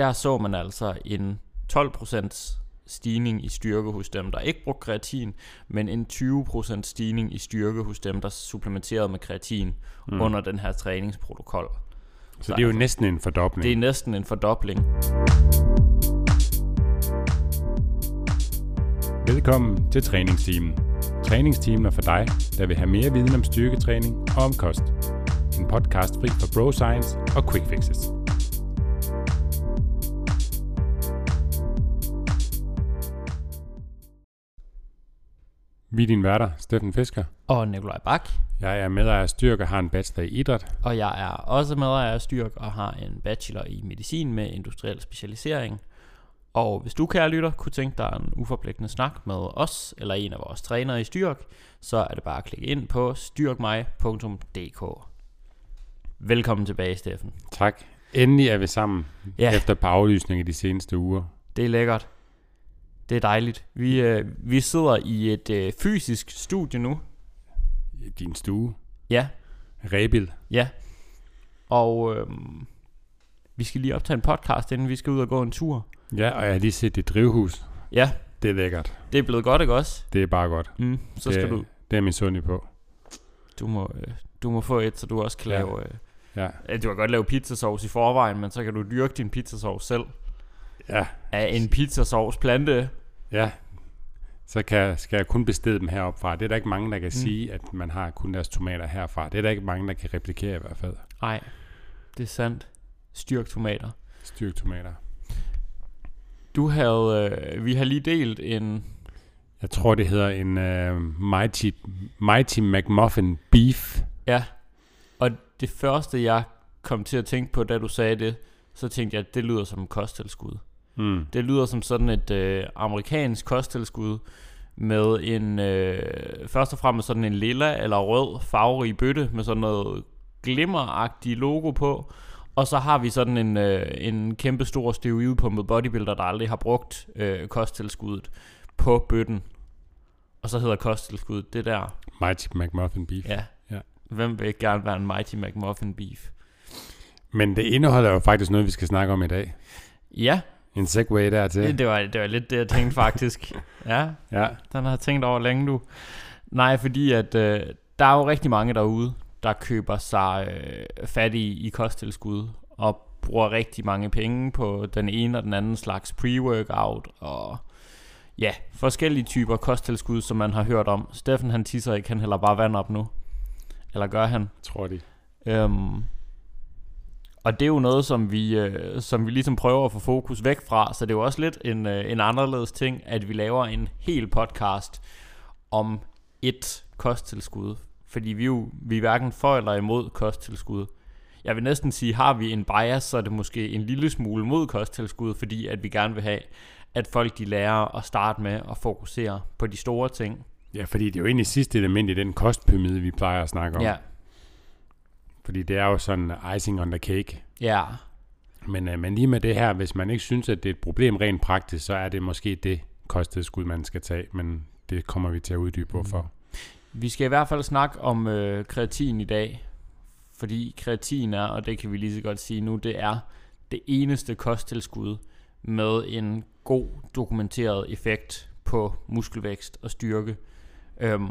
der så man altså en 12% stigning i styrke hos dem, der ikke brugte kreatin, men en 20% stigning i styrke hos dem, der supplementerede med kreatin mm. under den her træningsprotokol. Så, så det er jo altså, næsten en fordobling. Det er næsten en fordobling. Velkommen til træningsteamen. Træningsteamen er for dig, der vil have mere viden om styrketræning og om kost. En podcast fri for bro science og quick fixes. Vi er din værter, Steffen Fisker. Og Nikolaj Bak. Jeg er medejer af Styrk og har en bachelor i idræt. Og jeg er også medejer af Styrk og har en bachelor i medicin med industriel specialisering. Og hvis du, kære lytter, kunne tænke dig en uforpligtende snak med os eller en af vores trænere i Styrk, så er det bare at klikke ind på styrkmig.dk. Velkommen tilbage, Steffen. Tak. Endelig er vi sammen ja. efter et par aflysninger de seneste uger. Det er lækkert. Det er dejligt. Vi, øh, vi sidder i et øh, fysisk studie nu. Din stue. Ja. Rebil. Ja. Og øh, vi skal lige optage en podcast, inden vi skal ud og gå en tur. Ja, og jeg har lige set dit drivhus. Ja. Det er lækkert. Det er blevet godt, ikke også? Det er bare godt. Mm, så det, skal du... Det er min sund på. Du må, øh, du må få et, så du også kan Ja. lave... Øh, Ja. du kan godt lave pizzasauce i forvejen, men så kan du dyrke din pizzasauce selv. Ja. Af en pizzasauce plante. Ja. Så kan, skal jeg kun bestede dem heroppe fra. Det er der ikke mange, der kan mm. sige, at man har kun deres tomater herfra. Det er der ikke mange, der kan replikere i hvert fald. Nej, det er sandt. Styrk tomater. Styrk tomater. Du havde... Øh, vi har lige delt en... Jeg tror, det hedder en uh, Mighty, Mighty McMuffin Beef. Ja. Og det første, jeg kom til at tænke på, da du sagde det, så tænkte jeg, at det lyder som en kosttilskud. Mm. Det lyder som sådan et øh, amerikansk kosttilskud med en, øh, først og fremmest sådan en lilla eller rød farverig bøtte med sådan noget glimmeragtigt logo på. Og så har vi sådan en, øh, en kæmpe stor steroidpumpet bodybuilder, der aldrig har brugt øh, kosttilskuddet på bøtten. Og så hedder kosttilskuddet det der. Mighty McMuffin Beef. Ja. Ja. Hvem vil ikke gerne være en Mighty McMuffin Beef? Men det indeholder jo faktisk noget, vi skal snakke om i dag. Ja, En segway dertil. det, det, var, det var lidt det, jeg tænkte faktisk. Ja, Ja. Den har jeg tænkt over længe du. Nej, fordi at øh, der er jo rigtig mange derude, der køber sig øh, fat i, i kosttilskud og bruger rigtig mange penge på den ene og den anden slags pre-workout og ja, forskellige typer kosttilskud, som man har hørt om. Steffen han tisser ikke, han hælder bare vand op nu. Eller gør han? Tror de. Øhm, og det er jo noget, som vi, øh, som vi ligesom prøver at få fokus væk fra, så det er jo også lidt en, øh, en anderledes ting, at vi laver en hel podcast om et kosttilskud. Fordi vi, jo, vi er hverken for eller imod kosttilskud. Jeg vil næsten sige, har vi en bias, så er det måske en lille smule mod kosttilskud, fordi at vi gerne vil have, at folk de lærer at starte med at fokusere på de store ting. Ja, fordi det er jo egentlig sidste element i den kostpyramide, vi plejer at snakke om. Ja, Fordi det er jo sådan icing on the cake. ja, Men, øh, men lige med det her, hvis man ikke synes, at det er et problem rent praktisk, så er det måske det kosttilskud, man skal tage. Men det kommer vi til at uddybe, hvorfor. Vi skal i hvert fald snakke om øh, kreatin i dag, fordi kreatin er, og det kan vi lige så godt sige nu, det er det eneste kosttilskud med en god dokumenteret effekt på muskelvækst og styrke. Øhm,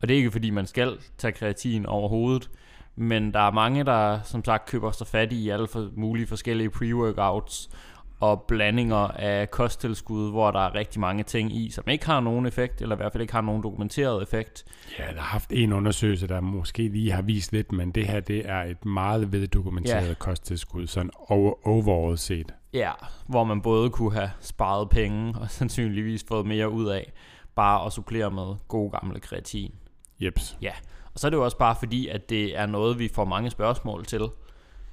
og det er ikke fordi man skal tage kreatin overhovedet, men der er mange, der som sagt køber sig fat i alle for mulige forskellige pre-workouts og blandinger af kosttilskud, hvor der er rigtig mange ting i, som ikke har nogen effekt, eller i hvert fald ikke har nogen dokumenteret effekt. Ja, der har haft en undersøgelse, der måske lige har vist lidt, men det her, det er et meget veddokumenteret Ja. kosttilskud, sådan over, overall set. Ja, hvor man både kunne have sparet penge og sandsynligvis fået mere ud af bare at supplere med god gamle kreatin. Jeps. Og så er det jo også bare fordi, at det er noget, vi får mange spørgsmål til.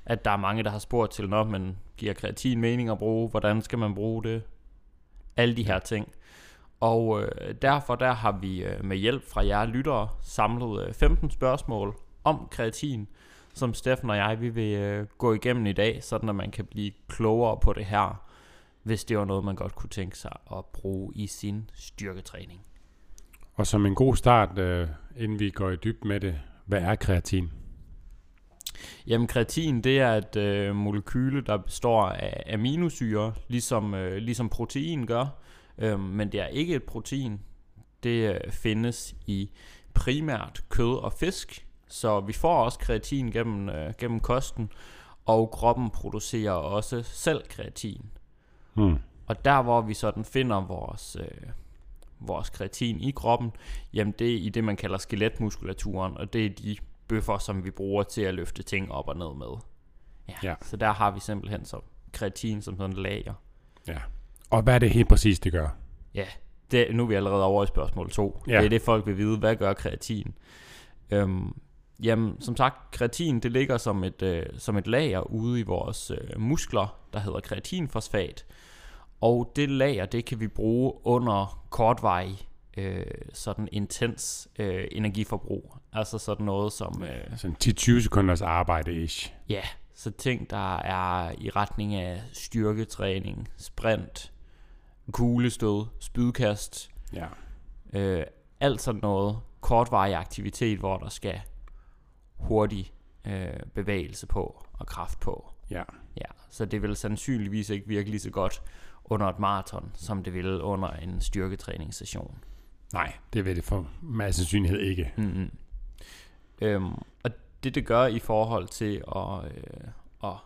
At der er mange, der har spurgt til, når man giver kreatin mening at bruge, hvordan skal man bruge det? Alle de her ting. Og øh, derfor der har vi øh, med hjælp fra jer lyttere samlet øh, 15 spørgsmål om kreatin, som Steffen og jeg vi vil øh, gå igennem i dag, sådan at man kan blive klogere på det her, hvis det var noget, man godt kunne tænke sig at bruge i sin styrketræning. Og som en god start, øh, inden vi går i dyb med det, hvad er kreatin? Jamen kreatin, det er et øh, molekyle, der består af aminosyre, ligesom, øh, ligesom protein gør. Øh, men det er ikke et protein. Det øh, findes i primært kød og fisk. Så vi får også kreatin gennem, øh, gennem kosten, og kroppen producerer også selv kreatin. Hmm. Og der hvor vi sådan finder vores, øh, vores kreatin i kroppen, jamen det er i det man kalder skeletmuskulaturen, og det er de bøffer, som vi bruger til at løfte ting op og ned med. Ja, Ja. Så der har vi simpelthen så kreatin som sådan lager. Ja. Og hvad er det helt præcis, det gør? Ja, det, nu er vi allerede over i spørgsmål 2. Ja. Det er det, folk vil vide. Hvad gør kreatin? Øhm, jamen, som sagt, kreatin det ligger som et, øh, som et lager ude i vores øh, muskler, der hedder kreatinfosfat. Og det lager, det kan vi bruge under kortvarig, øh, sådan intens øh, energiforbrug. Altså sådan noget som, øh, Sådan 10-20 sekunders arbejde ish. ja, så ting, der er i retning af styrketræning, sprint, kuglestød, spydkast, Ja. Øh, alt sådan noget kortvarig aktivitet, hvor der skal hurtig øh, bevægelse på og kraft på. Ja. Ja, så det vil sandsynligvis ikke virke lige så godt under et maraton, som det vil under en styrketræningssession. Nej, det vil det for med sandsynlighed ikke. Mm-hmm. Øhm, og det det gør i forhold til at, øh, at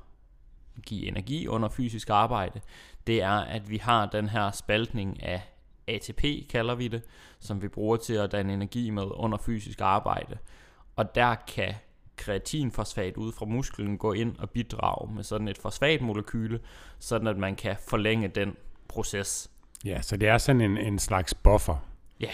give energi under fysisk arbejde, det er, at vi har den her spaltning af ATP, kalder vi det, som vi bruger til at danne energi med under fysisk arbejde. Og der kan kreatinfosfat ud fra musklen gå ind og bidrage med sådan et fosfatmolekyle, sådan at man kan forlænge den proces. Ja, så det er sådan en, en slags buffer Ja,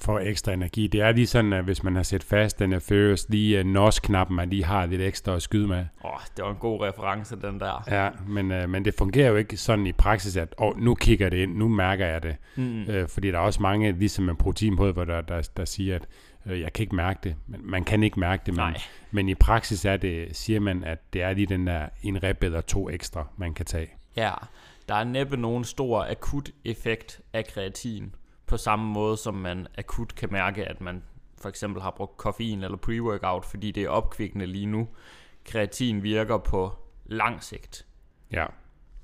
for ekstra energi. Det er lige sådan, at hvis man har set fast den er Furious, lige uh, NOS-knappen, man lige har lidt ekstra at skyde med. Åh, det var en god reference, den der. Ja, men, uh, men det fungerer jo ikke sådan i praksis, at oh, nu kigger det ind, nu mærker jeg det. Mm. Øh, fordi der er også mange, ligesom med proteinbrød, hvor der, der, der siger, at jeg kan ikke mærke det. Men man kan ikke mærke det, men, Nej. men i praksis er det, siger man, at det er lige den der en rep eller to ekstra, man kan tage. Ja, der er næppe nogen stor akut effekt af kreatin, på samme måde som man akut kan mærke, at man for eksempel har brugt koffein eller pre-workout, fordi det er opkvikkende lige nu. Kreatin virker på lang sigt. Ja.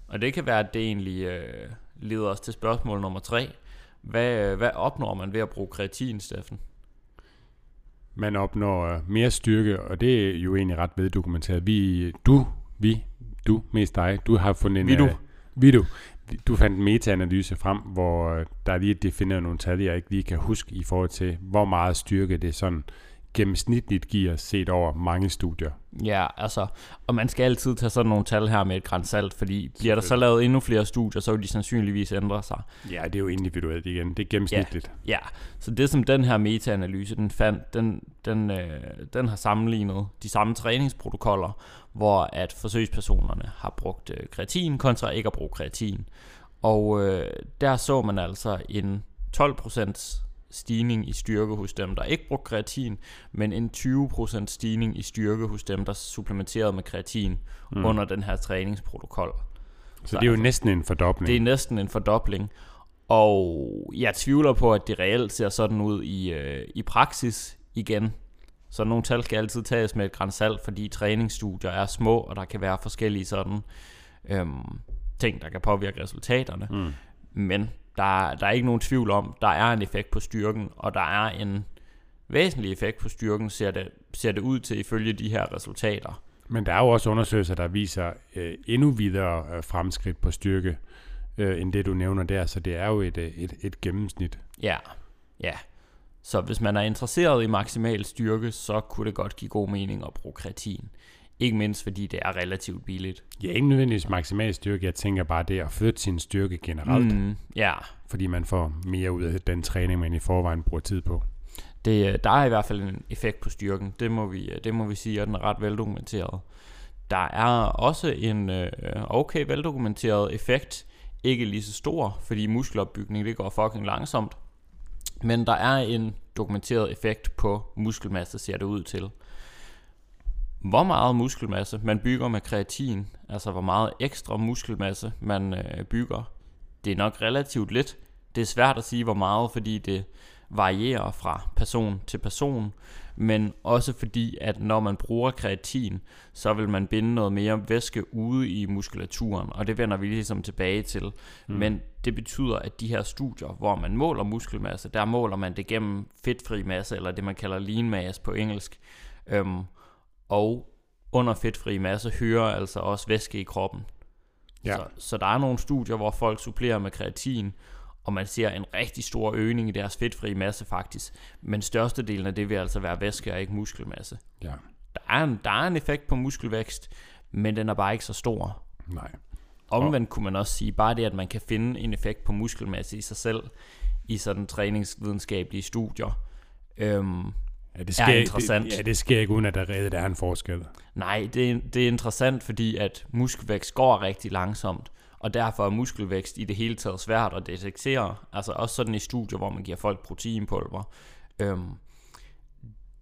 Og det kan være, at det egentlig øh, leder os til spørgsmål nummer tre. Hvad, øh, hvad opnår man ved at bruge kreatin, Steffen? Man opnår øh, mere styrke, og det er jo egentlig ret veddokumenteret. Vi, du, vi, du, mest dig, du har fundet en... Vi du. øh, vi du. Du fandt en meta-analyse frem, hvor øh, der er lige defineret nogle tal, jeg ikke lige kan huske i forhold til, hvor meget styrke det sådan gennemsnitligt giver set over mange studier. Ja, altså, og man skal altid tage sådan nogle tal her med et græns salt, fordi bliver der så lavet endnu flere studier, så vil de sandsynligvis ændre sig. Ja, det er jo individuelt igen. Det er gennemsnitligt. Ja, så det som den her meta-analyse, den fandt, den, den, øh, den har sammenlignet de samme træningsprotokoller, hvor at forsøgspersonerne har brugt øh, kreatin kontra ikke at bruge kreatin. Og øh, der så man altså en 12% stigning i styrke hos dem, der ikke brugte kreatin, men en 20% stigning i styrke hos dem, der supplementerede med kreatin mm. under den her træningsprotokol. Så det er jo næsten en fordobling. Det er næsten en fordobling. Og jeg tvivler på, at det reelt ser sådan ud i, øh, i praksis igen. Så nogle tal skal altid tages med et græns salt, fordi træningsstudier er små, og der kan være forskellige sådan øhm, ting, der kan påvirke resultaterne. Mm. Men der, der er ikke nogen tvivl om, der er en effekt på styrken, og der er en væsentlig effekt på styrken, ser det, ser det ud til ifølge de her resultater. Men der er jo også undersøgelser, der viser øh, endnu videre øh, fremskridt på styrke, øh, end det du nævner der, så det er jo et, øh, et, et gennemsnit. Ja, ja. Så hvis man er interesseret i maksimal styrke, så kunne det godt give god mening at bruge kreatin. Ikke mindst fordi det er relativt billigt. Ja, ikke nødvendigvis maksimal styrke, jeg tænker bare det at flytte sin styrke generelt, mm. Ja, fordi man får mere ud af den træning, man i forvejen bruger tid på. det, der er i hvert fald en effekt på styrken. Det må vi, det må vi sige, og den er ret veldokumenteret. Der er også en øh, okay veldokumenteret effekt. Ikke lige så stor, fordi muskelopbygning det går fucking langsomt. Men der er en dokumenteret effekt på muskelmasse, ser det ud til. Hvor meget muskelmasse man bygger med kreatin, altså hvor meget ekstra muskelmasse man øh, bygger, det er nok relativt lidt. Det er svært at sige, hvor meget, fordi det varierer fra person til person, men også fordi, at når man bruger kreatin, så vil man binde noget mere væske ude i muskulaturen, og det vender vi ligesom tilbage til. Mm. Men det betyder, at de her studier, hvor man måler muskelmasse, der måler man det gennem fedtfri masse, eller det man kalder lean mass på engelsk. Øhm, og under fedtfri masse hører altså også væske i kroppen. Ja. Så, så der er nogle studier, hvor folk supplerer med kreatin, og man ser en rigtig stor øgning i deres fedtfri masse faktisk. Men størstedelen af det vil altså være væske og ikke muskelmasse. Ja. Der er, en, der er en effekt på muskelvækst, men den er bare ikke så stor. Nej. Omvendt kunne man også sige, bare det, at man kan finde en effekt på muskelmasse i sig selv, i sådan træningsvidenskabelige studier, øhm, ja, det sker, er interessant. Det, ja, det sker ikke uden, at der reelt er en forskel. Nej, det, det er interessant, fordi at muskelvækst går rigtig langsomt, og derfor er muskelvækst i det hele taget svært at detektere. Altså også sådan i studier, hvor man giver folk proteinpulver. Øhm,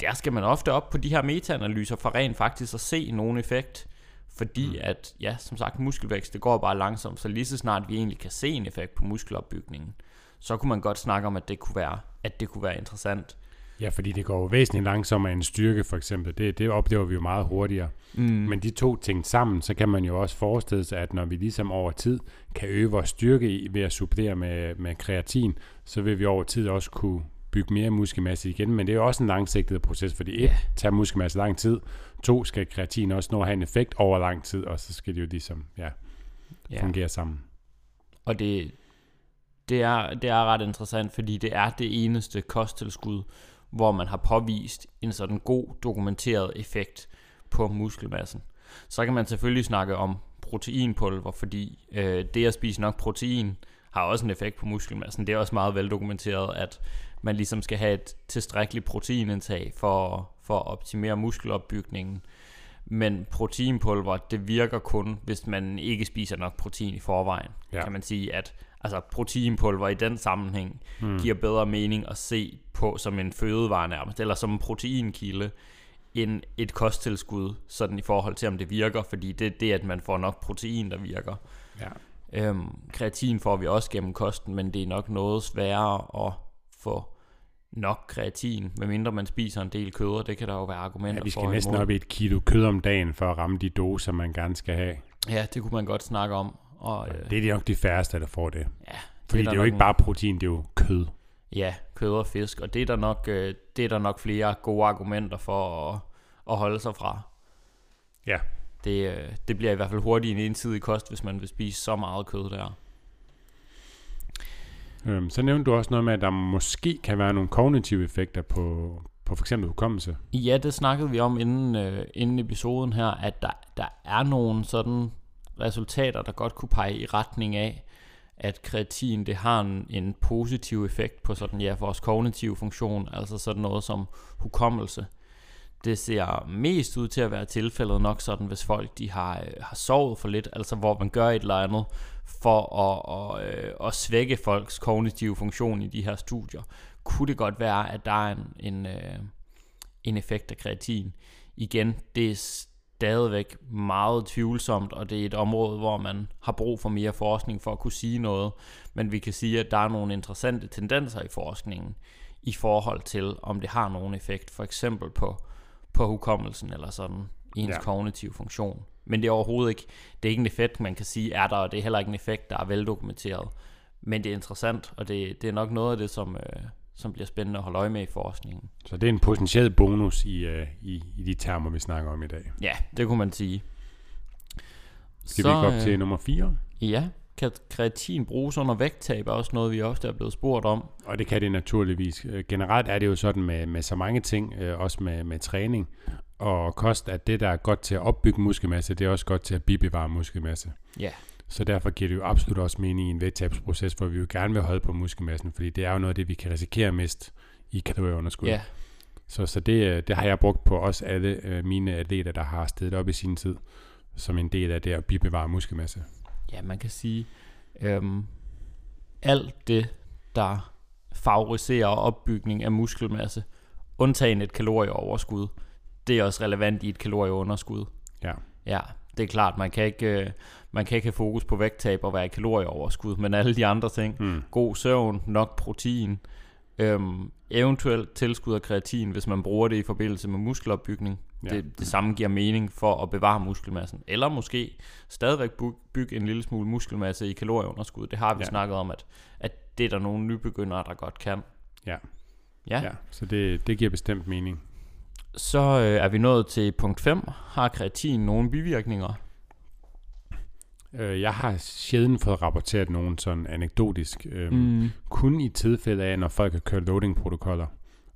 der skal man ofte op på de her metaanalyser for rent faktisk at se nogen effekt. Fordi mm. at, ja, som sagt, muskelvækst, det går bare langsomt, så lige så snart vi egentlig kan se en effekt på muskelopbygningen, så kunne man godt snakke om, at det kunne være, at det kunne være interessant. Ja, fordi det går jo væsentligt langsommere end styrke, for eksempel. Det, det oplever vi jo meget hurtigere. Mm. Men de to ting sammen, så kan man jo også forestille sig, at når vi ligesom over tid kan øge vores styrke ved at supplere med, med kreatin, så vil vi over tid også kunne bygge mere muskelmasse igen. Men det er jo også en langsigtet proces, fordi et, tager muskelmasse lang tid, to, skal kreatin også nå at have en effekt over lang tid, og så skal det jo ligesom ja, ja. fungere sammen. Og det, det, er, det er ret interessant, fordi det er det eneste kosttilskud, hvor man har påvist en sådan god dokumenteret effekt på muskelmassen. Så kan man selvfølgelig snakke om proteinpulver, fordi øh, det at spise nok protein har også en effekt på muskelmassen. Det er også meget veldokumenteret, at man ligesom skal have et tilstrækkeligt proteinindtag for, for at optimere muskelopbygningen. Men proteinpulver, det virker kun, hvis man ikke spiser nok protein i forvejen. Ja. Kan man sige, at altså proteinpulver i den sammenhæng hmm. giver bedre mening at se på som en fødevare nærmest, eller som en proteinkilde, end et kosttilskud, sådan i forhold til, om det virker, fordi det er det, at man får nok protein, der virker. Ja. Øhm, kreatin får vi også gennem kosten, men det er nok noget sværere at få nok kreatin, medmindre man spiser en del kød, og det kan der jo være argumenter for. Ja, vi skal for næsten op i et kilo kød om dagen, for at ramme de doser, man gerne skal have. Ja, det kunne man godt snakke om. Og, øh, det er nok de færreste, der får det. Ja, Fordi det er, det er jo ikke bare protein, det er jo kød. Ja, kød og fisk, og det er der nok, øh, det er der nok flere gode argumenter for at, at holde sig fra. Ja. Det, øh, det bliver i hvert fald hurtigt en ensidig kost, hvis man vil spise så meget kød der. Øhm, så nævnte du også noget med, at der måske kan være nogle kognitive effekter på, på for eksempel hukommelse. Ja, det snakkede vi om inden, øh, inden episoden her, at der, der er nogle sådan resultater, der godt kunne pege i retning af, at kreatin det har en, en positiv effekt på sådan ja, vores kognitive funktion, altså sådan noget som hukommelse. Det ser mest ud til at være tilfældet nok sådan, hvis folk de har, øh, har sovet for lidt, altså hvor man gør et eller andet for at, at, øh, at svække folks kognitive funktion i de her studier. Kunne det godt være, at der er en, en, øh, en effekt af kreatin. Igen, det stadigvæk meget tvivlsomt, og det er et område, hvor man har brug for mere forskning for at kunne sige noget. Men vi kan sige, at der er nogle interessante tendenser i forskningen i forhold til, om det har nogen effekt, for eksempel på, på hukommelsen eller sådan ens ja. kognitive funktion. Men det er overhovedet ikke, det er ikke en effekt, man kan sige er der, og det er heller ikke en effekt, der er veldokumenteret. Men det er interessant, og det, det er nok noget af det, som, øh, som bliver spændende at holde øje med i forskningen. Så det er en potentiel bonus i, uh, i, i de termer, vi snakker om i dag. Ja, det kunne man sige. Skal Så, vi gå op til øh, nummer 4? Ja, kan kreatin bruges under vægttab er også noget, vi ofte er blevet spurgt om. Og det kan det naturligvis. Øh, generelt er det jo sådan med, med så mange ting, også med, med træning og kost, at det, der er godt til at opbygge muskelmasse, det er også godt til at bibevare muskelmasse. Ja. Så derfor giver det jo absolut også mening i en vægttabsproces, hvor vi jo gerne vil holde på muskelmassen, fordi det er jo noget af det, vi kan risikere mest i kalorieunderskud. Ja. Så, så det, øh, det har jeg brugt på også alle øh, mine atleter, der har stedet op i sin tid, som en del af det at bibevare muskelmasse. Ja, man kan sige, øhm, alt det, der favoriserer opbygning af muskelmasse, undtagen et kalorieoverskud, det er også relevant i et kalorieunderskud. Ja. Ja, det er klart, man kan ikke, øh, man kan ikke have fokus på vægttab og være i kalorieoverskud, men alle de andre ting, mm. god søvn, nok protein, Øhm, eventuelt tilskud af kreatin, hvis man bruger det i forbindelse med muskelopbygning. Ja. Det, det samme giver mening for at bevare muskelmassen. Eller måske stadigvæk bygge en lille smule muskelmasse i kalorieunderskud. Det har vi ja. snakket om, at, at det er der nogle nybegyndere, der godt kan. Ja. Ja. ja. Så det, det giver bestemt mening. Så øh, er vi nået til punkt 5. Har kreatin nogle bivirkninger? Øh, jeg har sjældent fået rapporteret nogen sådan anekdotisk. Øhm, mm. Kun i tilfælde af, når folk har kørt loading-protokoller.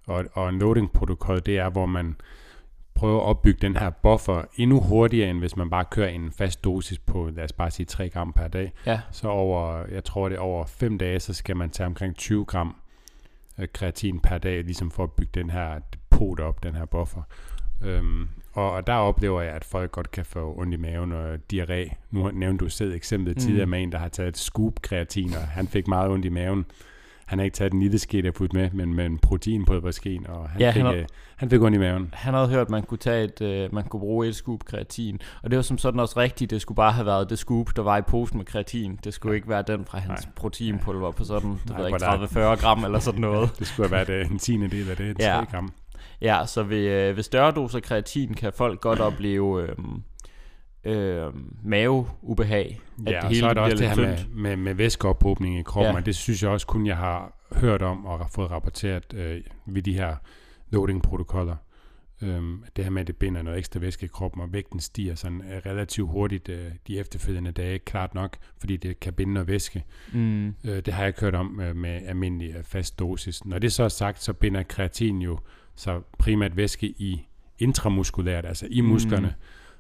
Og, og en loading-protokol, det er, hvor man prøver at opbygge den her buffer endnu hurtigere, end hvis man bare kører en fast dosis på, lad os bare sige 3 gram per dag. Ja. Så over, jeg tror det er over 5 dage, så skal man tage omkring 20 gram øh, kreatin per dag, ligesom for at bygge den her depot op, den her buffer. Øhm, og, der oplever jeg, at folk godt kan få ondt i maven og diarré. Nu nævnte du selv eksemplet Mm. tidligere med en, der har taget et scoop kreatin, og han fik meget ondt i maven. Han har ikke taget en lille ske, der fuldt med, men med en proteinpulverskeen, og han, Ja, fik, han har- øh, han fik ondt i maven. Han havde hørt, at man kunne, tage et, øh, man kunne bruge et scoop kreatin. Og det var som sådan også rigtigt. Det skulle bare have været det scoop, der var i posen med kreatin. Det skulle Ja. ikke være den fra hans Nej. proteinpulver på sådan, det Nej, ved jeg hvor ikke, der- 30-40 gram eller sådan noget. Det skulle have været øh, en tiende del af det, 3 Ja. gram. Ja, så ved, øh, ved større doser kreatin kan folk godt opleve øh, øh, maveubehag. At Ja, og så er der også det her med, med, med væskeophobning i kroppen, ja. Og det synes jeg også kun, jeg har hørt om og har fået rapporteret øh, ved de her loading-protokoller. Øhm, det her med, at det binder noget ekstra væske i kroppen, og vægten stiger sådan øh, relativt hurtigt øh, de efterfølgende dage, klart nok, fordi det kan binde noget væske. Mm, Øh, det har jeg ikke hørt om øh, med almindelig øh, fast dosis. Når det så er sagt, så binder kreatin jo så primært væske i intramuskulært, altså i Mm. musklerne.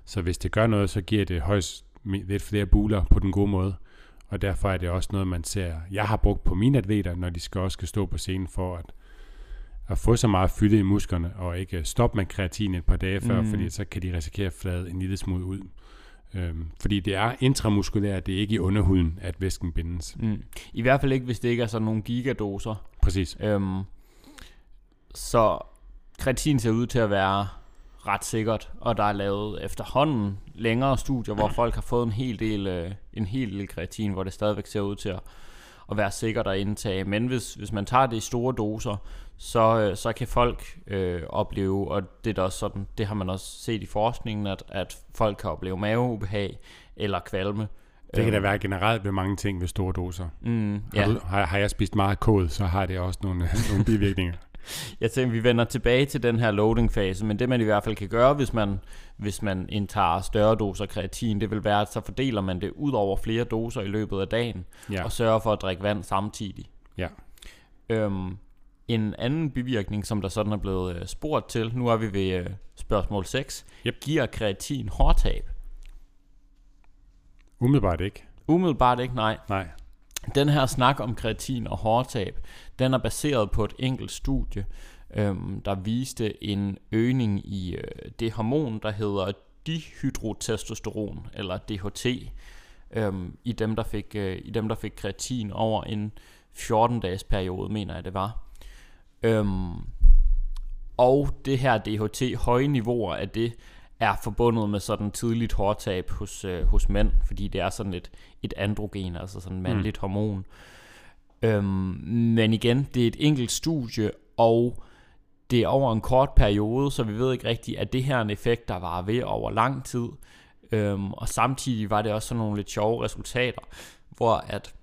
Så hvis det gør noget, så giver det højst lidt flere buler på den gode måde. Og derfor er det også noget, man ser, jeg har brugt på mine atleter, når de skal også skal stå på scenen for at, at få så meget fylde i musklerne, og ikke stoppe med kreatin et par dage før, Mm. fordi så kan de risikere at flade en lille smule ud. Øhm, fordi det er intramuskulært, det er ikke i underhuden, at væsken bindes. mm. I hvert fald ikke, hvis det ikke er sådan nogle gigadoser. Præcis. Øhm, så kreatin ser ud til at være ret sikkert, og der er lavet efterhånden længere studier, hvor folk har fået en hel del, øh, en hel del kreatin, hvor det stadigvæk ser ud til at, at være sikkert at indtage. Men hvis, hvis man tager det i store doser, så, øh, så kan folk øh, opleve, og det er også sådan, det har man også set i forskningen, at, at folk kan opleve maveubehag eller kvalme. Det kan da Øhm, være generelt ved mange ting ved store doser. Mm, Har, ja. du, har, har jeg spist meget kål, så har det også nogle, nogle bivirkninger. Jeg tænker, vi vender tilbage til den her loading fase, men det man i hvert fald kan gøre, hvis man, hvis man indtager større doser kreatin, det vil være, at så fordeler man det ud over flere doser i løbet af dagen, ja. og sørger for at drikke vand samtidig. Ja. Øhm, en anden bivirkning, som der sådan er blevet øh, spurgt til, nu er vi ved øh, spørgsmål 6, Yep. giver kreatin hårtab? umiddelbart ikke. Umiddelbart ikke, nej. Nej. Den her snak om kreatin og hårtab, den er baseret på et enkelt studie, øhm, der viste en øgning i øh, det hormon, der hedder dihydrotestosteron, eller DHT, øhm, i, dem, der fik, øh, i dem, der fik kreatin over en 14-dages periode, mener jeg det var. Øhm, og det her DHT, høje niveauer af det, er forbundet med sådan tidligt hårtab hos, øh, hos mænd, fordi det er sådan et, et androgen, altså sådan et mandligt mm. hormon. Øhm, men igen, det er et enkelt studie, og det er over en kort periode, så vi ved ikke rigtigt, at det her er en effekt, der var ved over lang tid. Øhm, og samtidig var det også sådan nogle lidt sjove resultater, hvor at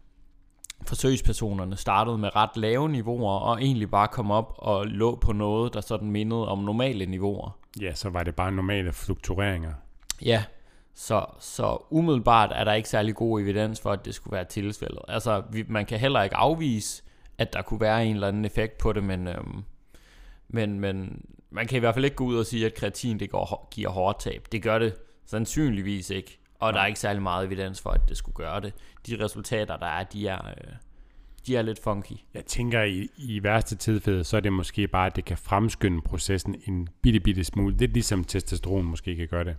forsøgspersonerne startede med ret lave niveauer, og egentlig bare kom op og lå på noget, der sådan mindede om normale niveauer. Ja, så var det bare normale fluktueringer. Ja, så, så umiddelbart er der ikke særlig god evidens for, at det skulle være tilfældet. Altså, vi, man kan heller ikke afvise, at der kunne være en eller anden effekt på det, men, øhm, men, men man kan i hvert fald ikke gå ud og sige, at kreatin det går, giver hårdtab. Det gør det sandsynligvis ikke, og der er ikke særlig meget evidens for, at det skulle gøre det. De resultater, der er, de er, øh, de er lidt funky. Jeg tænker, i, i værste tilfælde, så er det måske bare, at det kan fremskynde processen en bitte, bitte smule. Lidt ligesom testosteron måske kan gøre det.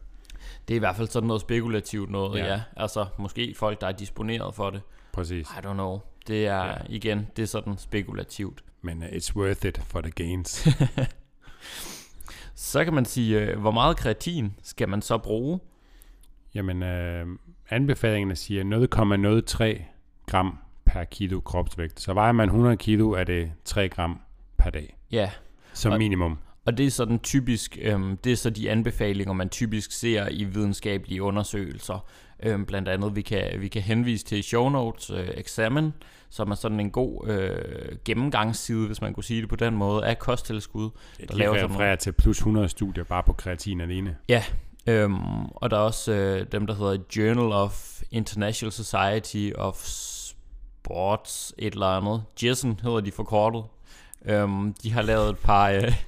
Det er i hvert fald sådan noget spekulativt noget, Ja. ja. Altså, måske folk, der er disponeret for det. Præcis. I don't know. Det er, Ja. ja. igen, det er sådan spekulativt. Men uh, it's worth it for the gains. Så kan man sige, øh, hvor meget kreatin skal man så bruge? Jamen, øh, anbefalingerne siger 0,03 gram per kilo kropsvægt. Så vejer man 100 kilo, er det 3 gram per dag. Ja. Som og, minimum. Og det er sådan typisk, øhm, det er så de anbefalinger, man typisk ser i videnskabelige undersøgelser. Øhm, blandt andet, vi kan, vi kan henvise til show notes, øh, Examine, som er sådan en god øh, gennemgangsside, hvis man kunne sige det på den måde, af kosttilskud. Ja, de laver refererer til plus 100 studier bare på kreatin alene. Ja, øhm, og der er også øh, dem, der hedder Journal of International Society of Sports, et eller andet. JISN hedder de forkortet. Øhm, de har lavet et par... Øh,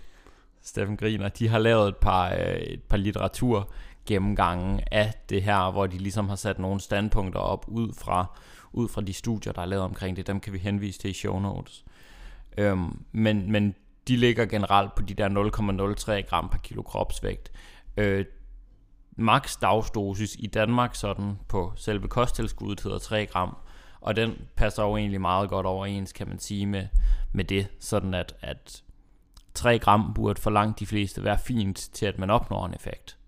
Steffen Griner, de har lavet et par, øh, et par litteratur gennemgange af det her, hvor de ligesom har sat nogle standpunkter op ud fra, ud fra de studier, der er lavet omkring det. Dem kan vi henvise til i show notes. Øhm, men, men de ligger generelt på de der 0,03 gram per kilo kropsvægt. Øh, max dagsdosis i Danmark sådan på selve kosttilskuddet hedder 3 gram, og den passer jo egentlig meget godt overens, kan man sige, med, med det, sådan at, at 3 gram burde for langt de fleste være fint til, at man opnår en effekt.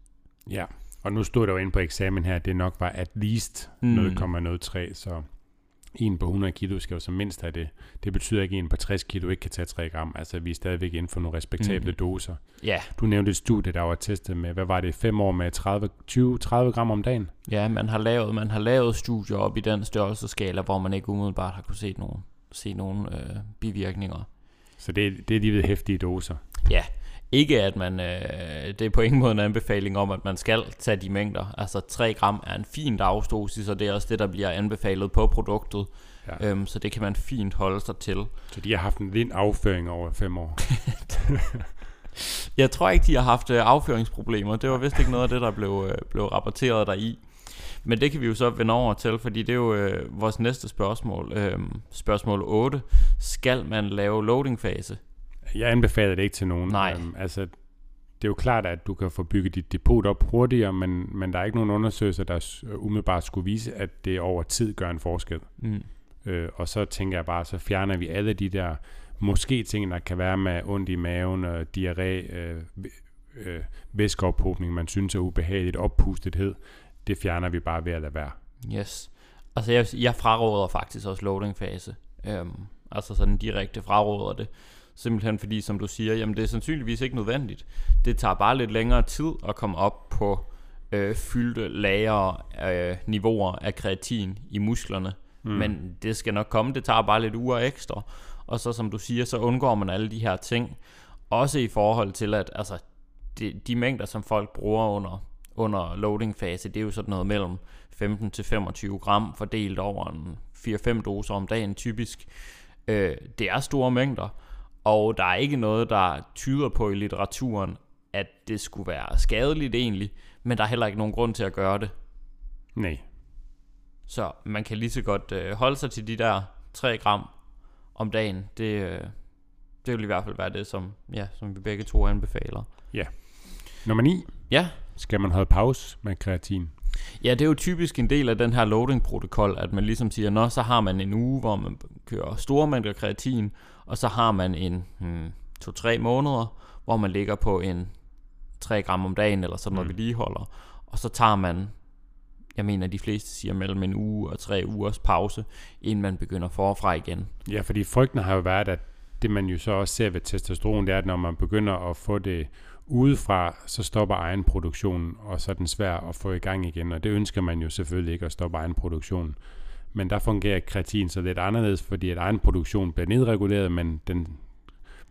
Ja, og nu stod der jo inde på eksamen her, at det nok var at least mm. 0,03, så en på 100 kilo skal jo som mindst have det. Det betyder ikke, at en på 60 kilo ikke kan tage 3 gram. Altså, vi er stadigvæk inden for nogle respektable mm. doser. Ja. Du nævnte et studie, der var testet med, hvad var det, 5 år med 30, 20-30 gram om dagen? Ja, man har, lavet, man har lavet studier op i den størrelseskala, hvor man ikke umiddelbart har kunne se nogen, se nogen øh, bivirkninger. Så det, det er de hæftige doser? Ja, ikke at man, øh, det er på ingen måde en anbefaling om, at man skal tage de mængder. Altså 3 gram er en fin dagsdosis, og det er også det, der bliver anbefalet på produktet. Ja. Øhm, så det kan man fint holde sig til. Så de har haft en lind afføring over fem år? Jeg tror ikke, de har haft øh, afføringsproblemer. Det var vist ikke noget af det, der blev, øh, blev rapporteret der i. Men det kan vi jo så vende over til, fordi det er jo øh, vores næste spørgsmål. Øh, spørgsmål 8. Skal man lave loading-fase? Jeg anbefaler det ikke til nogen. Nej. Øhm, altså, det er jo klart, at du kan få bygget dit depot op hurtigere, men, men der er ikke nogen undersøgelser, der umiddelbart skulle vise, at det over tid gør en forskel. Mm. Øh, og så tænker jeg bare, så fjerner vi alle de der måske ting, der kan være med ondt i maven, og diarré, øh, øh, væskeophobning, man synes er ubehageligt, oppustethed. Det fjerner vi bare ved at lade være. Yes. Altså jeg, jeg fraråder faktisk også loading-fase. Øhm, altså sådan direkte fraråder det. Simpelthen fordi, som du siger, jamen det er sandsynligvis ikke nødvendigt. Det tager bare lidt længere tid at komme op på øh, fyldte lager øh, niveauer af kreatin i musklerne. Mm. Men det skal nok komme, det tager bare lidt uger ekstra. Og så som du siger, så undgår man alle de her ting. Også i forhold til, at altså, de, de mængder, som folk bruger under, under loading fase, det er jo sådan noget mellem 15 til 25 gram fordelt over en 4-5 doser om dagen typisk. Øh, det er store mængder, og der er ikke noget, der tyder på i litteraturen, at det skulle være skadeligt egentlig, men der er heller ikke nogen grund til at gøre det. Nej. Så man kan lige så godt øh, holde sig til de der 3 gram om dagen. Det, øh, det vil i hvert fald være det, som, ja, som vi begge to anbefaler. Ja. Nummer 9. Ja. Skal man holde pause med kreatin? Ja, det er jo typisk en del af den her loading-protokol, at man ligesom siger, nå, så har man en uge, hvor man kører store mængder kreatin, og så har man en hmm, 2-3 måneder, hvor man ligger på en 3 gram om dagen, eller sådan noget mm. vedligeholder. Og så tager man, jeg mener, de fleste siger mellem en uge og tre ugers pause, inden man begynder forfra igen. Ja, fordi frygten har jo været, at det man jo så også ser ved testosteron, det er, at når man begynder at få det udefra, så stopper egen produktion, og så er den svær at få i gang igen, og det ønsker man jo selvfølgelig ikke at stoppe egen produktion. Men der fungerer kreatin så lidt anderledes, fordi at egen produktion bliver nedreguleret, men den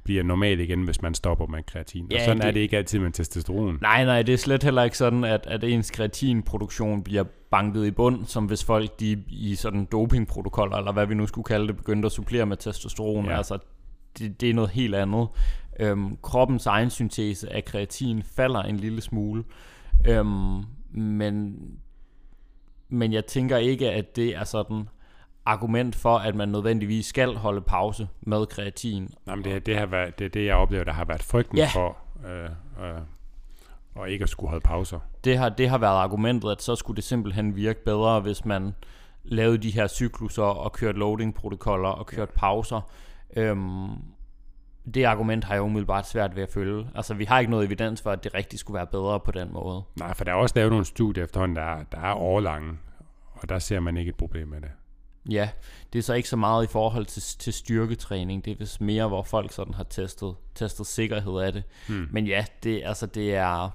bliver normal igen, hvis man stopper med kreatin. Ja, og sådan det, er det ikke altid med testosteron. Nej, nej, det er slet heller ikke sådan, at, at ens kreatinproduktion bliver banket i bund, som hvis folk de i sådan dopingprotokoller, eller hvad vi nu skulle kalde det, begyndte at supplere med testosteron. Ja. Altså, det, det er noget helt andet. Øhm, kroppens egen syntese af kreatin falder en lille smule. Øhm, men men jeg tænker ikke, at det er sådan argument for, at man nødvendigvis skal holde pause med kreatin. Nej, men det, det, har været, det er det, jeg oplever, der har været frygten ja. for, øh, øh, og ikke at skulle holde pauser. Det har, det har været argumentet, at så skulle det simpelthen virke bedre, hvis man lavede de her cykluser og kørte loading-protokoller og kørte pauser. Øhm, det argument har jeg umiddelbart svært ved at følge. Altså, vi har ikke noget evidens for, at det rigtig skulle være bedre på den måde. Nej, for der er også lavet nogle studier efterhånden, der er, der er overlange, og der ser man ikke et problem med det. Ja, det er så ikke så meget i forhold til, til styrketræning. Det er vist mere, hvor folk sådan har testet, testet sikkerhed af det. Hmm. Men ja, det, altså, det er...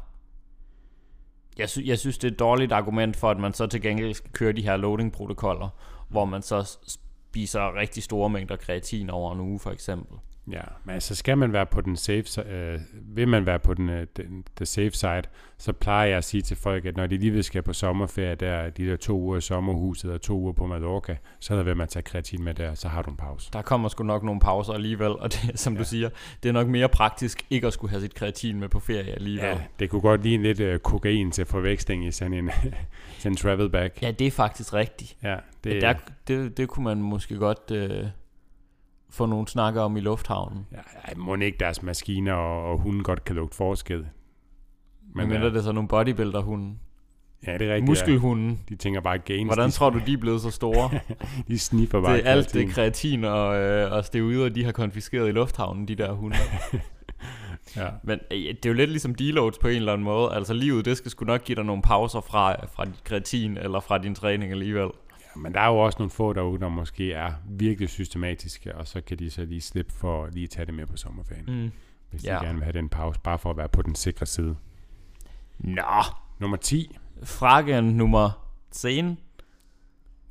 Jeg, sy- jeg synes, det er et dårligt argument for, at man så til gengæld skal køre de her loading-protokoller, hvor man så spiser rigtig store mængder kreatin over en uge, for eksempel. Ja, men altså skal man være på den safe, øh, vil man være på den, øh, den the safe side, så plejer jeg at sige til folk, at når de lige skal på sommerferie, der de der to uger i sommerhuset og to uger på Mallorca, så er der ved man tage kreatin med der, så har du en pause. Der kommer sgu nok nogle pauser alligevel, og det, som ja. du siger, det er nok mere praktisk ikke at skulle have sit kreatin med på ferie alligevel. Ja, det kunne godt ligne lidt øh, kokain til forveksling i sådan en, sådan en travel bag. Ja, det er faktisk rigtigt. Ja, Det, det, der, det, det kunne man måske godt øh, få nogle snakker om i lufthavnen. ja, må ikke deres maskiner og, og hunden godt kan lugte forskel. Men Men mindre ja, det er så nogle bodybuilder-hunde. ja, det er rigtigt. Ja. Muskelhunde. De tænker bare gains. Hvordan de, tror du, de er blevet så store? de sniffer bare det er alt det kreatin. kreatin og, øh, og steroider, de har konfiskeret i lufthavnen, de der hunde. Ja. Men øh, det er jo lidt ligesom deloads på en eller anden måde. Altså livet, det skal sgu nok give dig nogle pauser fra, fra dit kreatin eller fra din træning alligevel. Men der er jo også nogle få derude, der måske er virkelig systematiske, og så kan de så lige slippe for at lige tage det med på sommerferien, mm. Hvis Ja. de gerne vil have den pause, bare for at være på den sikre side. Nå, Nummer 10. fragen nummer 10. Det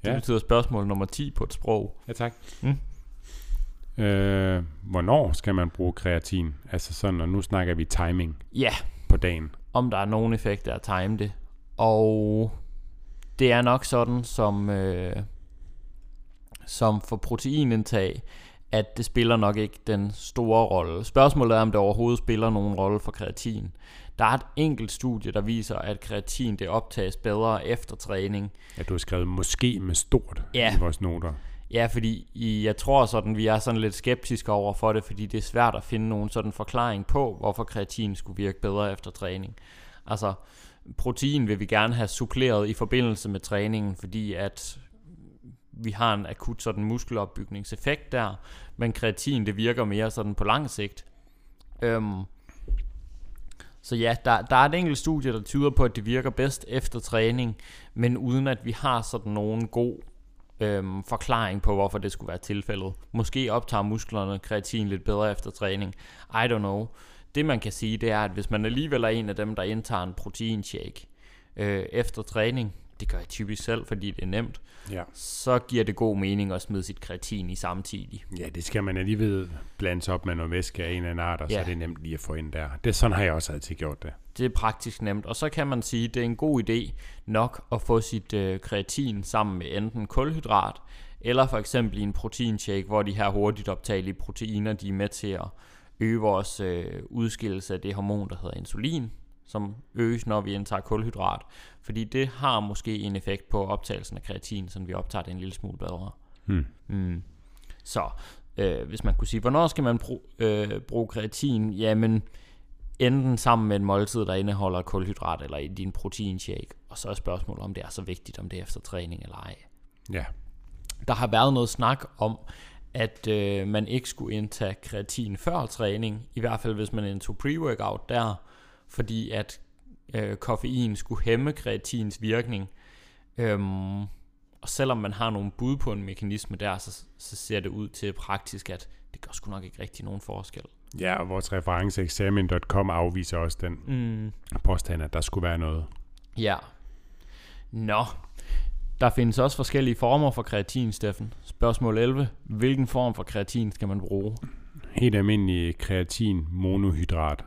Ja. betyder spørgsmål nummer 10 på et sprog. Ja, tak. Mm. Øh, hvornår skal man bruge kreatin? Altså sådan, og nu snakker vi timing Ja, på dagen. om der er nogen effekt af at time det. Og det er nok sådan, som, øh, som for proteinindtag, at det spiller nok ikke den store rolle. Spørgsmålet er, om det overhovedet spiller nogen rolle for kreatin. Der er et enkelt studie, der viser, at kreatin det optages bedre efter træning. Ja, du har skrevet måske med stort Ja. i vores noter. Ja, fordi i, jeg tror sådan, vi er sådan lidt skeptiske over for det, fordi det er svært at finde nogen sådan forklaring på, hvorfor kreatin skulle virke bedre efter træning. Altså, protein vil vi gerne have suppleret i forbindelse med træningen, fordi at vi har en akut sådan muskelopbygningseffekt der, men kreatin det virker mere sådan på lang sigt. Øhm, så ja, der, der er et enkelt studie, der tyder på, at det virker bedst efter træning, men uden at vi har sådan nogen god øhm, forklaring på, hvorfor det skulle være tilfældet. Måske optager musklerne kreatin lidt bedre efter træning. I don't know. Det man kan sige, det er, at hvis man alligevel er en af dem, der indtager en proteinshake øh, efter træning, det gør jeg typisk selv, fordi det er nemt, Ja. så giver det god mening at smide sit kreatin i samtidig. ja, det skal man alligevel blandes op med noget væske af en eller anden art, og så Ja. er det nemt lige at få ind der. Det, sådan har jeg også altid gjort det. Det er praktisk nemt, og så kan man sige, at det er en god idé nok at få sit øh, kreatin sammen med enten kulhydrat, eller for eksempel i en proteinshake, hvor de her hurtigt optagelige proteiner, de er med til at øge vores øh, udskillelse af det hormon, der hedder insulin, som øges, når vi indtager kulhydrat. Fordi det har måske en effekt på optagelsen af kreatin, så vi optager det en lille smule bedre. Hmm. Mm. Så øh, hvis man kunne sige, hvornår skal man bruge, øh, bruge kreatin? Jamen, enten sammen med en måltid, der indeholder kulhydrat, eller i din proteinshake. Og så er spørgsmålet, om det er så vigtigt, om det er efter træning eller ej. Ja. Der har været noget snak om, at øh, man ikke skulle indtage kreatin før træning, i hvert fald hvis man indtog pre-workout der, fordi at øh, koffein skulle hæmme kreatins virkning. Øhm, og selvom man har nogle bud på en mekanisme der, så, så ser det ud til praktisk, at det gør sgu nok ikke rigtig nogen forskel. Ja, og vores reference examen.com afviser også den Mm. påstand, at der skulle være noget. Ja. Nå. Der findes også forskellige former for kreatin, Steffen. Spørgsmål 11. Hvilken form for kreatin skal man bruge? Helt almindelig kreatin monohydrat.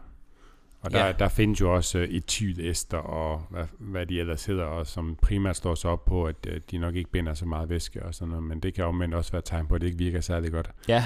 Og der, Ja. der findes jo også uh, etylester og hvad, hvad de ellers hedder, og som primært står så op på, at uh, de nok ikke binder så meget væske og sådan noget, men det kan omvendt også være tegn på, at det ikke virker særlig godt. Ja.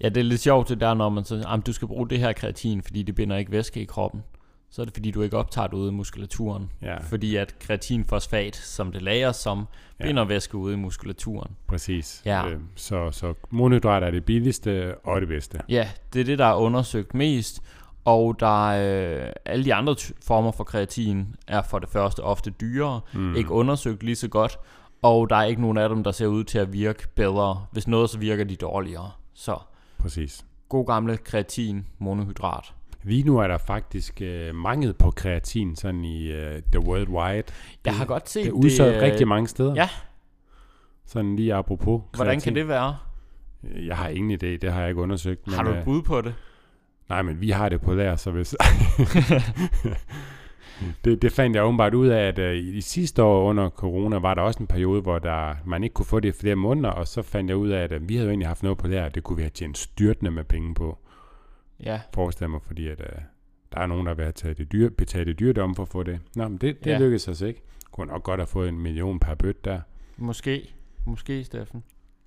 Ja, det er lidt sjovt det der, når man så, at du skal bruge det her kreatin, fordi det binder ikke væske i kroppen. Så er det fordi, du ikke optager det ude i muskulaturen. Ja, Fordi at kreatinfosfat, som det lagres som, Ja. binder væske ude i muskulaturen. præcis. Ja. Øh, så, så monohydrat er det billigste og det bedste. Ja, det er det, der er undersøgt mest. Og der er, øh, alle de andre ty- former for kreatin er for det første ofte dyrere, mm. ikke undersøgt lige så godt, og der er ikke nogen af dem, der ser ud til at virke bedre. Hvis noget, så virker de dårligere. Så Præcis. god gamle kreatin, monohydrat. Lige nu er der faktisk øh, mangel på kreatin sådan i øh, the worldwide. Jeg har godt set Det er udsolgt øh, rigtig mange steder. ja. Sådan lige apropos Hvordan kreatin. kan det være? Jeg har ingen idé, det har jeg ikke undersøgt. Men, har du et øh, bud på det? Nej, men vi har det på lær, så hvis... det, det fandt jeg åbenbart ud af, at uh, i sidste år under corona, var der også en periode, hvor der, man ikke kunne få det i flere måneder, og så fandt jeg ud af, at uh, vi havde jo egentlig haft noget på lær, det kunne vi have tjent styrtende med penge på. Ja. Forestil mig, fordi at, uh, der er nogen, der vil have taget det dyr, betalt det dyrdom for at få det. Nå, men det, det Ja. lykkedes os ikke. Kunne nok godt have fået en million per bøt der. Måske. Måske, Steffen.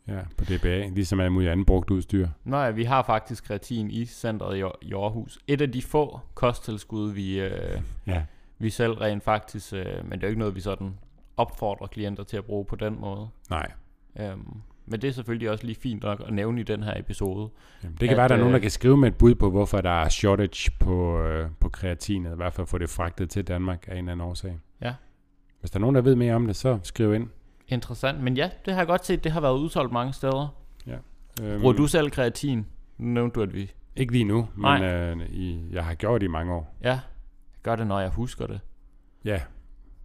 Ja, på DBA, ligesom alt muligt andet brugt udstyr. Nå ja, vi har faktisk kreatin i centret i Aarhus. Et af de få kosttilskud, vi, øh, Ja, vi selv rent faktisk, øh, men det er jo ikke noget, vi sådan opfordrer klienter til at bruge på den måde. nej. Øhm, men det er selvfølgelig også lige fint nok at nævne i den her episode. Jamen, det kan At, være, der er nogen, der øh, kan skrive med et bud på, hvorfor der er shortage på, øh, på kreatin, eller i hvert fald få det fragtet til Danmark af en eller anden årsag. Ja. Hvis der er nogen, der ved mere om det, så skriv ind. Interessant, men ja, det har jeg godt set, det har været udsolgt mange steder. Øhm, Bruger du selv kreatin? Nu nævnte du, at vi... Ikke lige nu, men Nej. øh, i, jeg har gjort det i mange år. Ja, jeg gør det, når jeg husker det. Ja,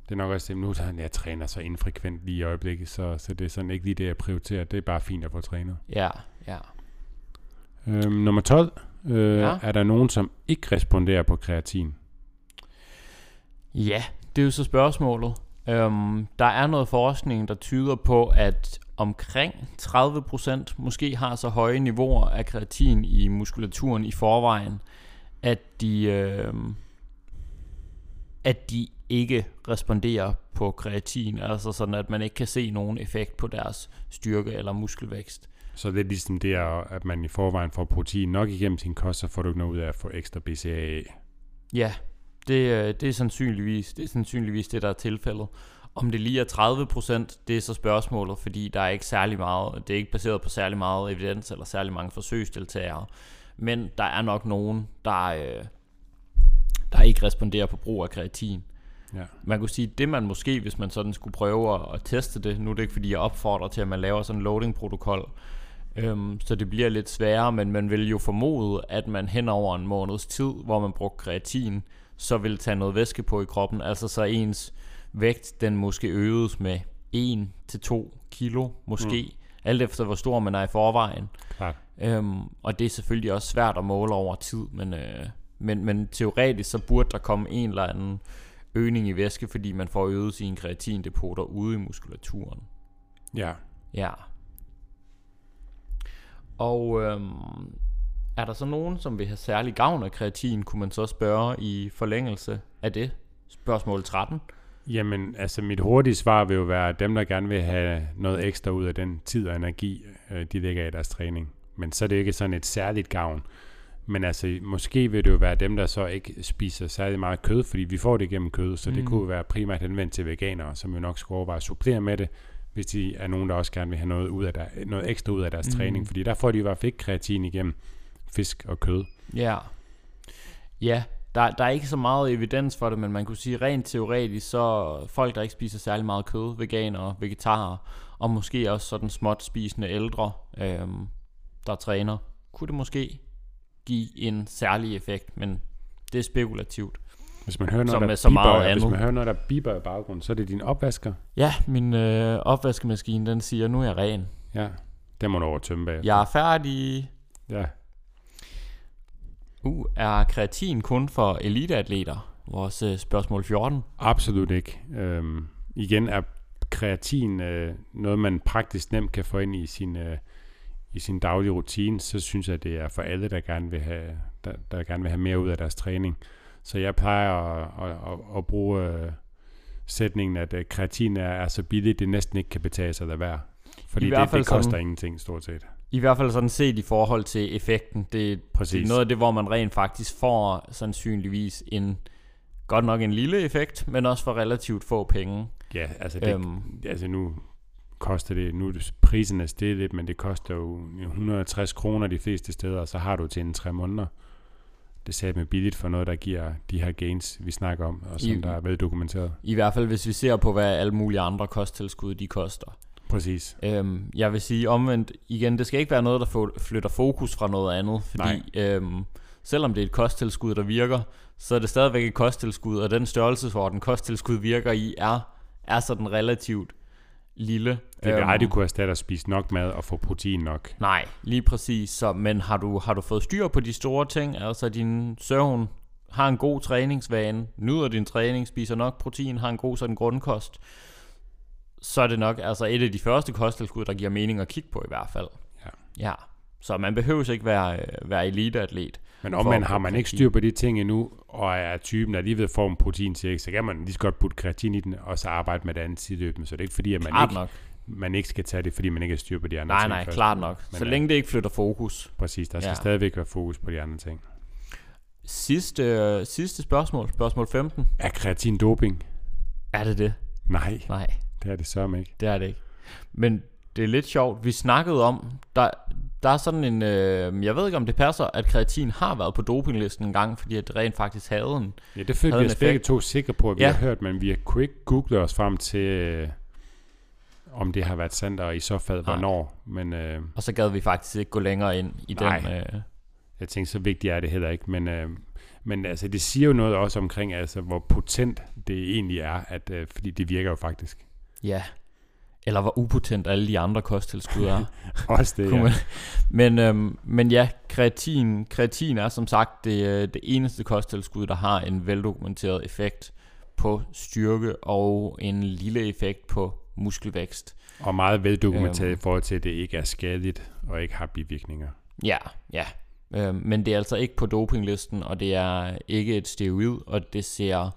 det er nok også det. Nu er jeg træner så infrekvent lige i øjeblikket, så, så det er sådan ikke lige det, jeg prioriterer. Det er bare fint at få trænet. Ja, ja. Øhm, nummer 12. Øh, Ja. Er der nogen, som ikke responderer på kreatin? Ja, det er jo så spørgsmålet. Øhm, der er noget forskning, der tyder på, at omkring 30% måske har så høje niveauer af kreatin i muskulaturen i forvejen, at de, øhm, at de ikke responderer på kreatin, altså sådan at man ikke kan se nogen effekt på deres styrke eller muskelvækst. Så det er ligesom det, er, at man i forvejen får protein nok igennem sin kost, så får du ikke noget ud af at få ekstra BCAA. Ja, det, øh, det, er sandsynligvis, det er sandsynligvis det, der er tilfældet. Om det lige er 30%, det er så spørgsmålet, fordi der er ikke særlig meget, det er ikke baseret på særlig meget evidens eller særlig mange forsøgsdeltagere. Men der er nok nogen, der, øh, der ikke responderer på brug af kreatin. Ja. Man kunne sige, det man måske, hvis man sådan skulle prøve at, at teste det, nu er det ikke fordi jeg opfordrer til, at man laver sådan en loading-protokol, øhm, så det bliver lidt sværere, men man vil jo formode, at man hen over en måneds tid, hvor man bruger kreatin, så vil tage noget væske på i kroppen, altså så ens vægt, den måske øges med 1-2 kilo, måske, mm. alt efter hvor stor man er i forvejen. Klart. Øhm, og det er selvfølgelig også svært at måle over tid, men, øh, men, men teoretisk så burde der komme en eller anden øgning i væske, fordi man får øget sine kreatindepoter ude i muskulaturen. Ja. Ja. Og øhm, er der så nogen, som vil have særlig gavn af kreatin, kunne man så spørge i forlængelse af det? Spørgsmål 13. Jamen, altså mit hurtige svar vil jo være, at dem, der gerne vil have noget ekstra ud af den tid og energi, øh, de lægger i deres træning. Men så er det ikke sådan et særligt gavn. Men altså, måske vil det jo være dem, der så ikke spiser særlig meget kød, fordi vi får det gennem kød, så mm. det kunne være primært henvendt til veganere, som jo nok skulle overveje at supplere med det, hvis de er nogen, der også gerne vil have noget, ud af der, noget ekstra ud af deres mm. træning, fordi der får de i hvert fald ikke kreatin igennem fisk og kød. Ja. Ja, der, der er ikke så meget evidens for det, men man kunne sige rent teoretisk, så folk, der ikke spiser særlig meget kød, veganere, vegetarer, og måske også sådan småt spisende ældre, øhm, der træner, kunne det måske give en særlig effekt, men det er spekulativt. Hvis man hører noget, Som der med så meget biber, hvis andet. man hører noget, der biber i baggrunden, så er det din opvasker. Ja, min øh, opvaskemaskine, den siger, nu er jeg ren. Ja, det må du over tømme bagefter. Jeg er færdig. Ja. Uh, er kreatin kun for eliteatleter? Vores øh, spørgsmål 14. Absolut ikke. Øhm, igen er kreatin øh, noget, man praktisk nemt kan få ind i sin, øh, i sin daglige rutine, så synes jeg, det er for alle, der gerne vil have, der, der gerne vil have mere ud af deres træning. Så jeg plejer at, at, at, at bruge øh, sætningen, at øh, kreatin er, er så billigt, det næsten ikke kan betale sig at være. Fordi I det, det koster sådan- ingenting, stort set. I hvert fald sådan set i forhold til effekten. Det, Præcis. det er noget af det, hvor man rent faktisk får sandsynligvis en, godt nok en lille effekt, men også for relativt få penge. Ja, altså, det, Øhm. altså nu koster det, nu er prisen er steget lidt, men det koster jo 160 kroner de fleste steder, og så har du til en tre måneder. Det sagde med billigt for noget, der giver de her gains, vi snakker om, og som I- der er veldokumenteret. I hvert fald hvis vi ser på, hvad alle mulige andre kosttilskud de koster. Præcis. Øhm, jeg vil sige omvendt, igen, det skal ikke være noget, der flytter fokus fra noget andet, fordi øhm, selvom det er et kosttilskud, der virker, så er det stadigvæk et kosttilskud, og den størrelsesorden kosttilskud virker i, er, er sådan relativt lille. Det vil Øhm, aldrig kunne erstatte at spise nok mad og få protein nok. Nej, lige præcis. Så, men har du, har du fået styr på de store ting? Altså din søvn, har en god træningsvane, nyder din træning, spiser nok protein, har en god sådan grundkost, så er det nok altså et af de første kosttilskud, der giver mening at kigge på i hvert fald. Ja. ja. Så man behøver ikke være, øh, være eliteatlet. Men omvendt at har man ikke styr på de ting endnu, og er typen, der lige ved får en protein så kan man lige så godt putte kreatin i den, og så arbejde med det andet sideløbende. Så det er ikke fordi, at man, Klart ikke, nok. man ikke skal tage det, fordi man ikke har styr på de andre Nej, ting nej, først. klart nok. Men, Så øh, længe det ikke flytter fokus. Præcis, der skal Ja. stadigvæk være fokus på de andre ting. Sidste, øh, sidste spørgsmål, spørgsmål 15. Er kreatin doping? Er det det? Nej, Nej. det er det sørme ikke. Det er det ikke. Men det er lidt sjovt. Vi snakkede om, der, der er sådan en, øh, jeg ved ikke om det passer, at kreatin har været på dopinglisten en gang, fordi at det rent faktisk havde en. Ja, det følte vi os begge to sikre på, at vi Ja. har hørt, men vi kunne ikke google os frem til, øh, om det har været sandt, og i så fald Nej. hvornår. Men øh, Og så gad vi faktisk ikke gå længere ind i Nej. den. Øh, jeg tænkte, så vigtigt er det heller ikke. Men, øh, men altså, det siger jo noget også omkring, altså, hvor potent det egentlig er, at, øh, fordi det virker jo faktisk. ja. Eller hvor upotent alle de andre kosttilskud er. Også det, ja. men, øhm, men ja, kreatin, kreatin er som sagt det, øh, det eneste kosttilskud, der har en veldokumenteret effekt på styrke og en lille effekt på muskelvækst. Og meget veldokumenteret Øhm. i forhold til, at det ikke er skadeligt og ikke har bivirkninger. Ja, ja. Øhm, men det er altså ikke på dopinglisten, og det er ikke et steroid, og det ser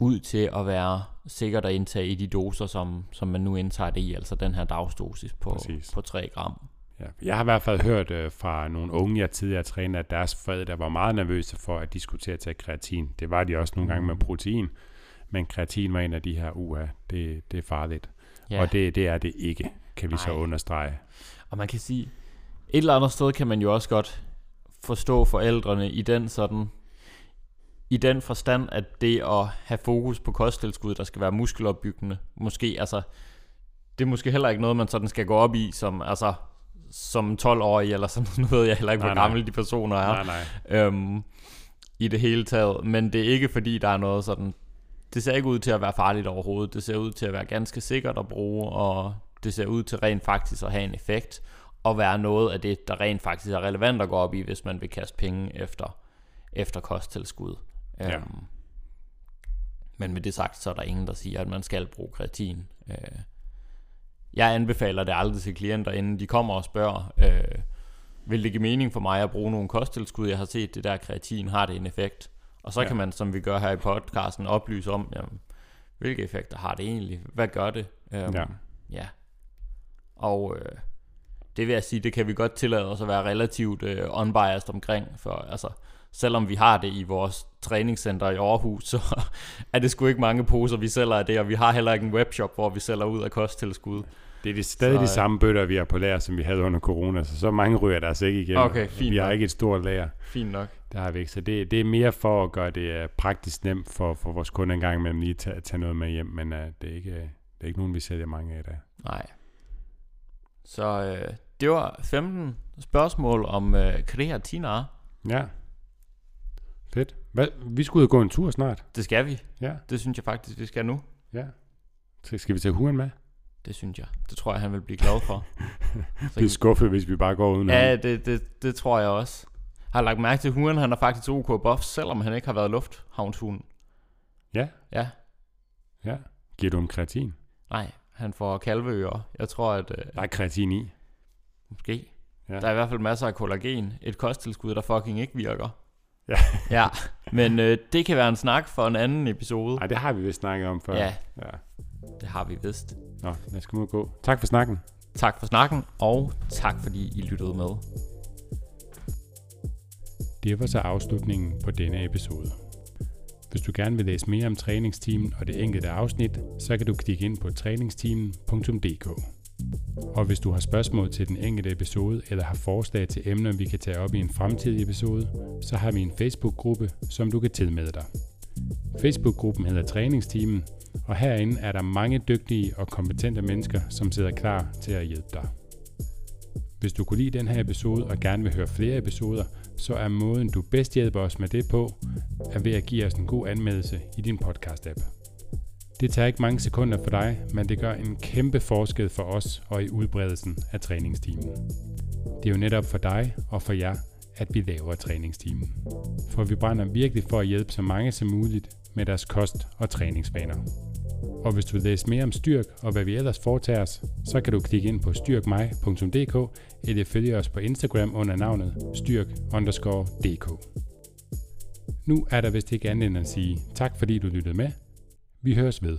ud til at være sikkert at indtage i de doser, som, som man nu indtager det i, altså den her dagsdosis på, Præcis. på 3 gram. Ja. Jeg har i hvert fald hørt øh, fra nogle unge, jeg tidligere trænede, at deres forældre var meget nervøse for, at de skulle til at tage kreatin. Det var de også nogle gange med protein, men kreatin var en af de her, uha, det, det er farligt. Ja. Og det, det er det ikke, kan vi så Nej. understrege. Og man kan sige, et eller andet sted kan man jo også godt forstå forældrene i den sådan, i den forstand, at det at have fokus på kosttilskud, der skal være muskelopbyggende, måske, altså, det er måske heller ikke noget, man sådan skal gå op i, som, altså, som 12-årig, eller sådan ved jeg heller ikke, Nej, hvor nej. gamle de personer er, Nej, nej. øhm, i det hele taget, men det er ikke fordi, der er noget sådan, det ser ikke ud til at være farligt overhovedet, det ser ud til at være ganske sikkert at bruge, og det ser ud til rent faktisk at have en effekt, og være noget af det, der rent faktisk er relevant at gå op i, hvis man vil kaste penge efter, efter kosttilskud. Ja. Øhm, men med det sagt, så er der ingen, der siger, at man skal bruge kreatin. Øh, jeg anbefaler det aldrig til klienter, inden de kommer og spørger, øh, vil det give mening for mig at bruge nogle kosttilskud? Jeg har set det der kreatin, har det en effekt? Og så Ja. kan man, som vi gør her i podcasten, oplyse om, jamen, hvilke effekter har det egentlig? Hvad gør det? Øhm, Ja. ja. Og øh, det vil jeg sige, det kan vi godt tillade os at være relativt øh, unbiased omkring, for altså, selvom vi har det i vores træningscenter i Aarhus, så er det sgu ikke mange poser, vi sælger af det, og vi har heller ikke en webshop, hvor vi sælger ud af kosttilskud. Det er de, stadig Så, de øh, samme bøtter, vi har på lager, som vi havde under corona, så så mange ryger der altså ikke igennem. Okay, fint Vi har nok. ikke et stort lager. Fint nok. Det har vi ikke. Så det, det er mere for at gøre det øh, praktisk nemt for, for vores kunder en gang imellem lige at tage, tage noget med hjem, men uh, det, er ikke, det er ikke nogen, vi sælger mange af dag. Nej. Så øh, det var 15 spørgsmål om øh, kreatiner. Ja. Fedt. Hvad? Vi skulle ud og gå en tur snart. Det skal vi. Ja. Det synes jeg faktisk, vi skal nu. Ja. Så skal vi tage huren med? Det synes jeg. Det tror jeg, han vil blive glad for. Er skuffet, hvis vi bare går uden Ja, det, det, det tror jeg også. Har lagt mærke til, at huren han er faktisk OK buff, selvom han ikke har været lufthavnshunden. Ja. Ja, Ja. Giver du ham kreatin? nej, han får kalveører. Jeg tror, at øh, Der er kreatin i. måske. Ja. Der er i hvert fald masser af kollagen. Et kosttilskud, der fucking ikke virker. Ja. ja, men øh, det kan være en snak for en anden episode. Nej, det har vi vist snakket om før. Ja, ja. det har vi vist. Nå, lad os komme ud og gå. Tak for snakken. Tak for snakken, og tak fordi I lyttede med. Det var så afslutningen på denne episode. Hvis du gerne vil læse mere om træningsteamen og det enkelte afsnit, så kan du klikke ind på træningsteamen.dk. Og hvis du har spørgsmål til den enkelte episode eller har forslag til emner, vi kan tage op i en fremtidig episode, så har vi en Facebook-gruppe, som du kan tilmelde dig. Facebook-gruppen hedder Træningsteamen, og herinde er der mange dygtige og kompetente mennesker, som sidder klar til at hjælpe dig. Hvis du kunne lide den her episode og gerne vil høre flere episoder, så er måden du bedst hjælper os med det på, er ved at give os en god anmeldelse i din podcast-app. Det tager ikke mange sekunder for dig, men det gør en kæmpe forskel for os og i udbredelsen af træningstimen. Det er jo netop for dig og for jer, at vi laver træningstimen. For vi brænder virkelig for at hjælpe så mange som muligt med deres kost- og træningsvaner. Og hvis du vil læse mere om Styrk og hvad vi ellers foretager os, så kan du klikke ind på styrkmej.dk eller følge os på Instagram under navnet styrk_dk. Nu er der vist ikke andet end at sige tak fordi du lyttede med. Vi høres ved.